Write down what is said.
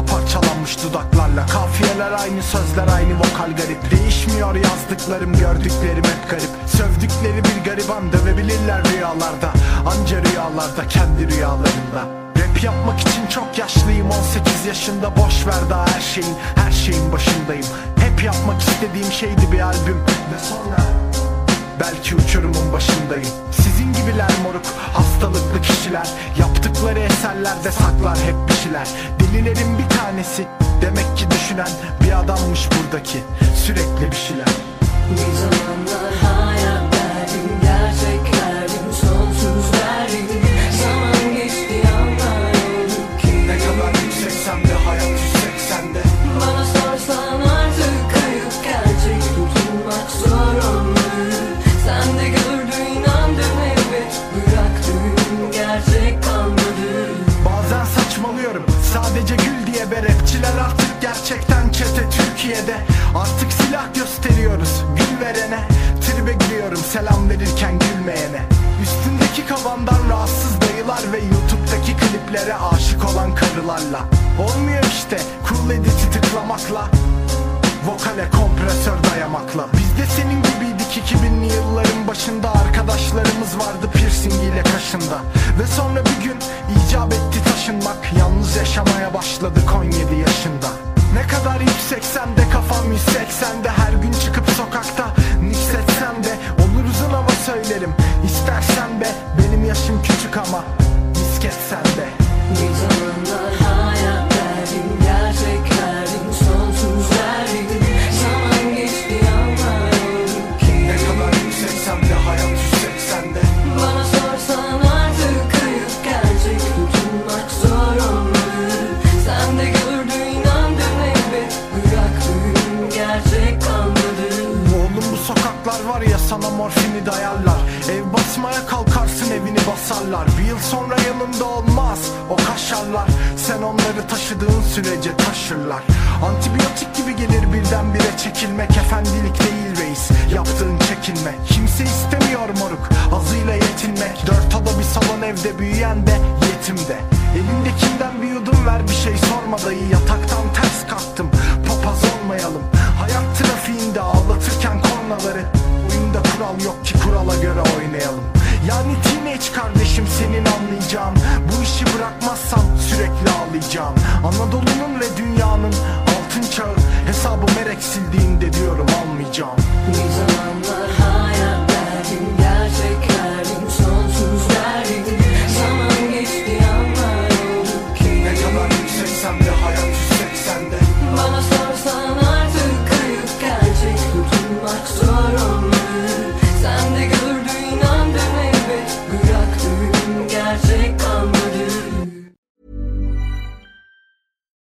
yollarında parçalanmış dudaklarla. Kafiyeler aynı sözler aynı vokal garip. Değişmiyor yazdıklarım gördüklerim hep garip. Sövdükleri bir gariban dövebilirler rüyalarda. Anca rüyalarda kendi rüyalarında. Rap yapmak için çok yaşlıyım 18 yaşında boş ver daha her şeyin Her şeyin başındayım. Hep yapmak istediğim şeydi bir albüm Ve sonra Belki uçurumun başındayım. Sizin gibiler moruk hastalıklı kişiler Yaptıkları eserlerde saklar hep bir şeyler. Delilerin bir tanesi Demek ki düşünen bir adammış buradaki. Sürekli bir şeyler. Bir zamanlar Türkiye'de Artık silah gösteriyoruz gül verene. Tribe giriyorum selam verirken gülmeyene. Üstündeki kavandan rahatsız dayılar ve YouTube'daki kliplere aşık olan karılarla. Olmuyor işte cool edit'i tıklamakla Vokale kompresör dayamakla. Biz de senin gibiydik 2000'li yılların başında. Arkadaşlarımız vardı piercing ile kaşında. Ve sonra bir gün icap etti taşınmak. Yalnız yaşamaya başladık 17 yaşında Ne kadar yükseksem de kafam 180'de Her gün çıkıp sokakta sana morfini dayarlar. Ev basmaya kalkarsın evini basarlar. Bir yıl sonra yanında olmaz o kaşarlar. Sen onları taşıdığın sürece taşırlar. Antibiyotik gibi gelir birdenbire çekilmek. Efendilik değil reis yaptığın çekinme Kimse istemiyor moruk azıyla yetinmek. Dört oda bir salon evde büyüyen de yetim de Elindekinden bir yudum ver bir şey sorma dayı yok ki kurala göre oynayalım. Yani teenage kardeşim senin anlayacağın. Bu işi bırakmazsam sürekli ağlayacağım. Anadolu'nun ve dünyanın altın çağı Hesabı merek sildiğinde